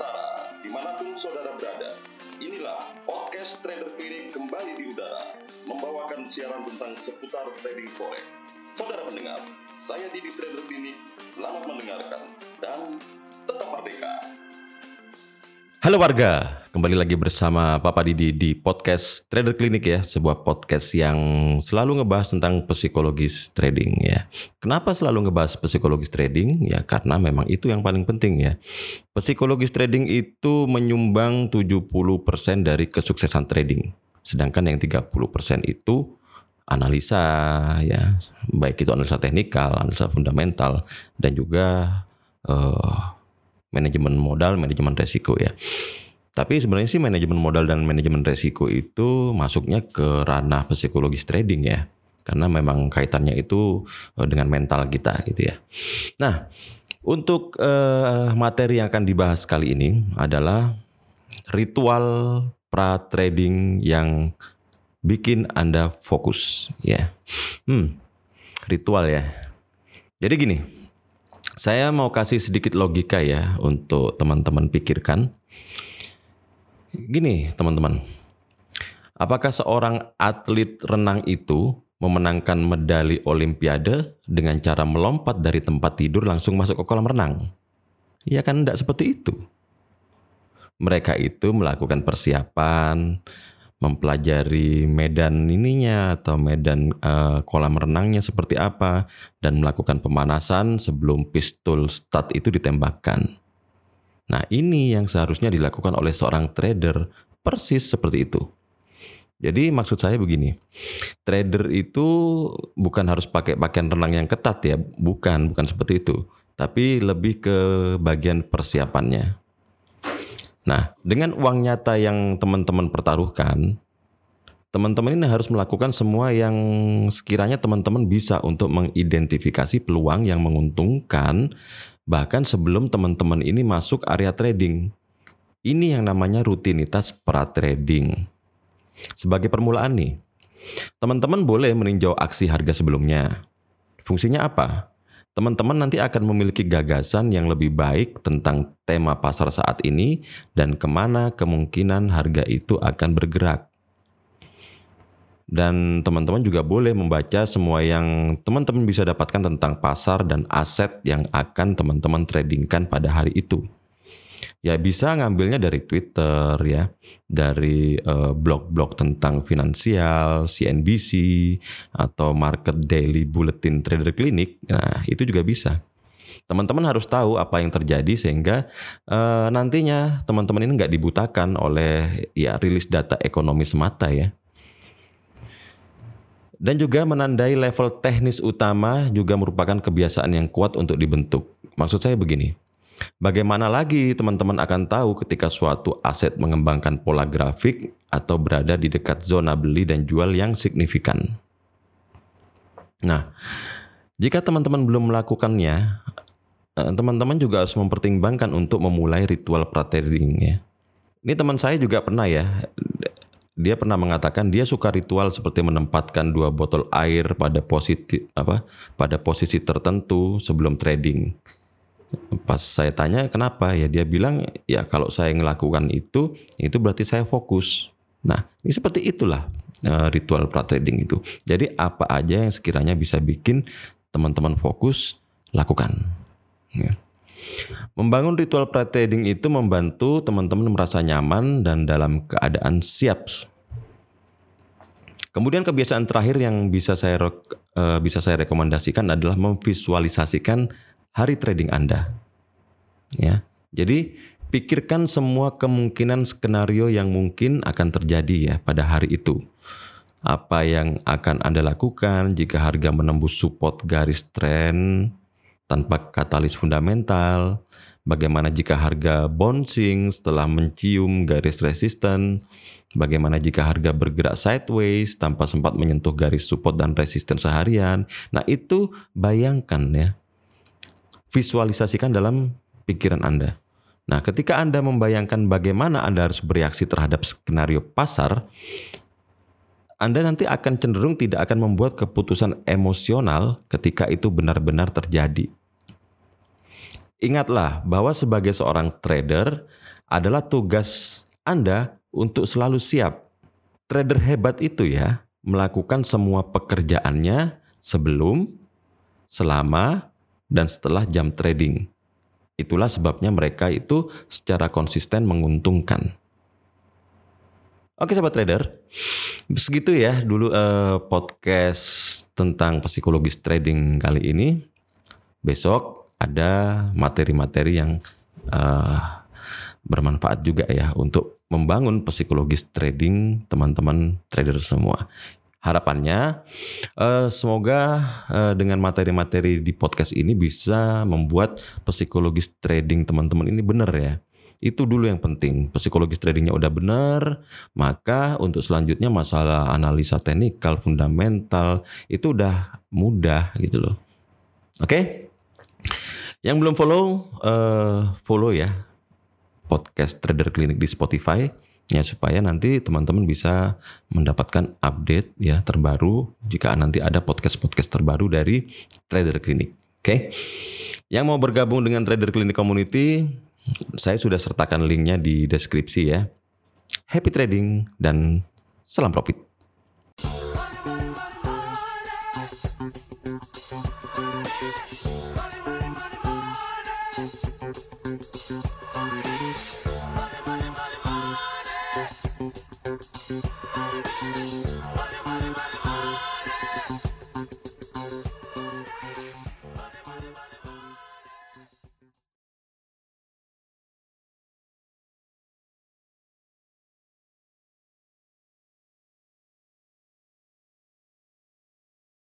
Nusantara, di mana pun saudara berada. Inilah podcast Trader Clinic kembali di udara, membawakan siaran tentang seputar trading forex. Saudara pendengar, saya Didi Trader Clinic, selamat mendengarkan dan tetap merdeka. Halo warga, kembali lagi bersama Papa Didi di podcast Trader Clinic ya, sebuah podcast yang selalu ngebahas tentang psikologis trading ya. Kenapa selalu ngebahas psikologis trading? Ya karena memang itu yang paling penting ya. Psikologis trading itu menyumbang 70% dari kesuksesan trading. Sedangkan yang 30% itu analisa ya, baik itu analisa teknikal, analisa fundamental dan juga eh, manajemen modal, manajemen resiko ya. Tapi sebenarnya sih manajemen modal dan manajemen resiko itu masuknya ke ranah psikologis trading ya. Karena memang kaitannya itu eh, dengan mental kita gitu ya. Nah, untuk uh, materi yang akan dibahas kali ini adalah ritual pra trading yang bikin Anda fokus ya. Hmm, ritual ya. Jadi gini, saya mau kasih sedikit logika ya untuk teman-teman pikirkan. Gini, teman-teman. Apakah seorang atlet renang itu memenangkan medali olimpiade dengan cara melompat dari tempat tidur langsung masuk ke kolam renang? Ya kan tidak seperti itu. Mereka itu melakukan persiapan, mempelajari medan ininya atau medan uh, kolam renangnya seperti apa dan melakukan pemanasan sebelum pistol start itu ditembakkan. Nah, ini yang seharusnya dilakukan oleh seorang trader persis seperti itu. Jadi maksud saya begini, trader itu bukan harus pakai pakaian renang yang ketat ya, bukan, bukan seperti itu. Tapi lebih ke bagian persiapannya. Nah, dengan uang nyata yang teman-teman pertaruhkan, teman-teman ini harus melakukan semua yang sekiranya teman-teman bisa untuk mengidentifikasi peluang yang menguntungkan bahkan sebelum teman-teman ini masuk area trading. Ini yang namanya rutinitas pra trading. Sebagai permulaan nih, teman-teman boleh meninjau aksi harga sebelumnya. Fungsinya apa? teman-teman nanti akan memiliki gagasan yang lebih baik tentang tema pasar saat ini dan ke mana kemungkinan harga itu akan bergerak. Dan teman-teman juga boleh membaca semua yang teman-teman bisa dapatkan tentang pasar dan aset yang akan teman-teman tradingkan pada hari itu ya bisa ngambilnya dari Twitter ya, dari eh, blog-blog tentang finansial, CNBC atau Market Daily Bulletin Trader Clinic. Nah, itu juga bisa. Teman-teman harus tahu apa yang terjadi sehingga uh, nantinya teman-teman ini nggak dibutakan oleh ya rilis data ekonomi semata ya. Dan juga menandai level teknis utama juga merupakan kebiasaan yang kuat untuk dibentuk. Maksud saya begini, Bagaimana lagi teman-teman akan tahu ketika suatu aset mengembangkan pola grafik atau berada di dekat zona beli dan jual yang signifikan? Nah, jika teman-teman belum melakukannya, eh, teman-teman juga harus mempertimbangkan untuk memulai ritual pra-trading ya. Ini teman saya juga pernah ya, dia pernah mengatakan dia suka ritual seperti menempatkan dua botol air pada posisi apa pada posisi tertentu sebelum trading Pas saya tanya kenapa ya dia bilang ya kalau saya melakukan itu itu berarti saya fokus. Nah ini seperti itulah uh, ritual pra trading itu. Jadi apa aja yang sekiranya bisa bikin teman-teman fokus lakukan. Ya. Membangun ritual pra trading itu membantu teman-teman merasa nyaman dan dalam keadaan siap. Kemudian kebiasaan terakhir yang bisa saya uh, bisa saya rekomendasikan adalah memvisualisasikan hari trading Anda. Ya. Jadi pikirkan semua kemungkinan skenario yang mungkin akan terjadi ya pada hari itu. Apa yang akan Anda lakukan jika harga menembus support garis tren tanpa katalis fundamental? Bagaimana jika harga bouncing setelah mencium garis resisten? Bagaimana jika harga bergerak sideways tanpa sempat menyentuh garis support dan resisten seharian? Nah, itu bayangkan ya visualisasikan dalam pikiran Anda. Nah, ketika Anda membayangkan bagaimana Anda harus bereaksi terhadap skenario pasar, Anda nanti akan cenderung tidak akan membuat keputusan emosional ketika itu benar-benar terjadi. Ingatlah bahwa sebagai seorang trader adalah tugas Anda untuk selalu siap. Trader hebat itu ya, melakukan semua pekerjaannya sebelum, selama, dan setelah jam trading. Itulah sebabnya mereka itu secara konsisten menguntungkan. Oke sahabat trader, segitu ya dulu eh, podcast tentang psikologis trading kali ini. Besok ada materi-materi yang eh, bermanfaat juga ya untuk membangun psikologis trading teman-teman trader semua. Harapannya eh, semoga eh, dengan materi-materi di podcast ini bisa membuat psikologis trading teman-teman ini benar ya itu dulu yang penting. Psikologis tradingnya udah benar, maka untuk selanjutnya masalah analisa teknikal, fundamental, itu udah mudah gitu loh. Oke? Yang belum follow, uh, follow ya podcast Trader Clinic di Spotify ya supaya nanti teman-teman bisa mendapatkan update ya terbaru jika nanti ada podcast-podcast terbaru dari Trader Clinic. Oke. Yang mau bergabung dengan Trader Clinic Community saya sudah sertakan linknya di deskripsi ya. Happy trading dan salam profit. Thank you.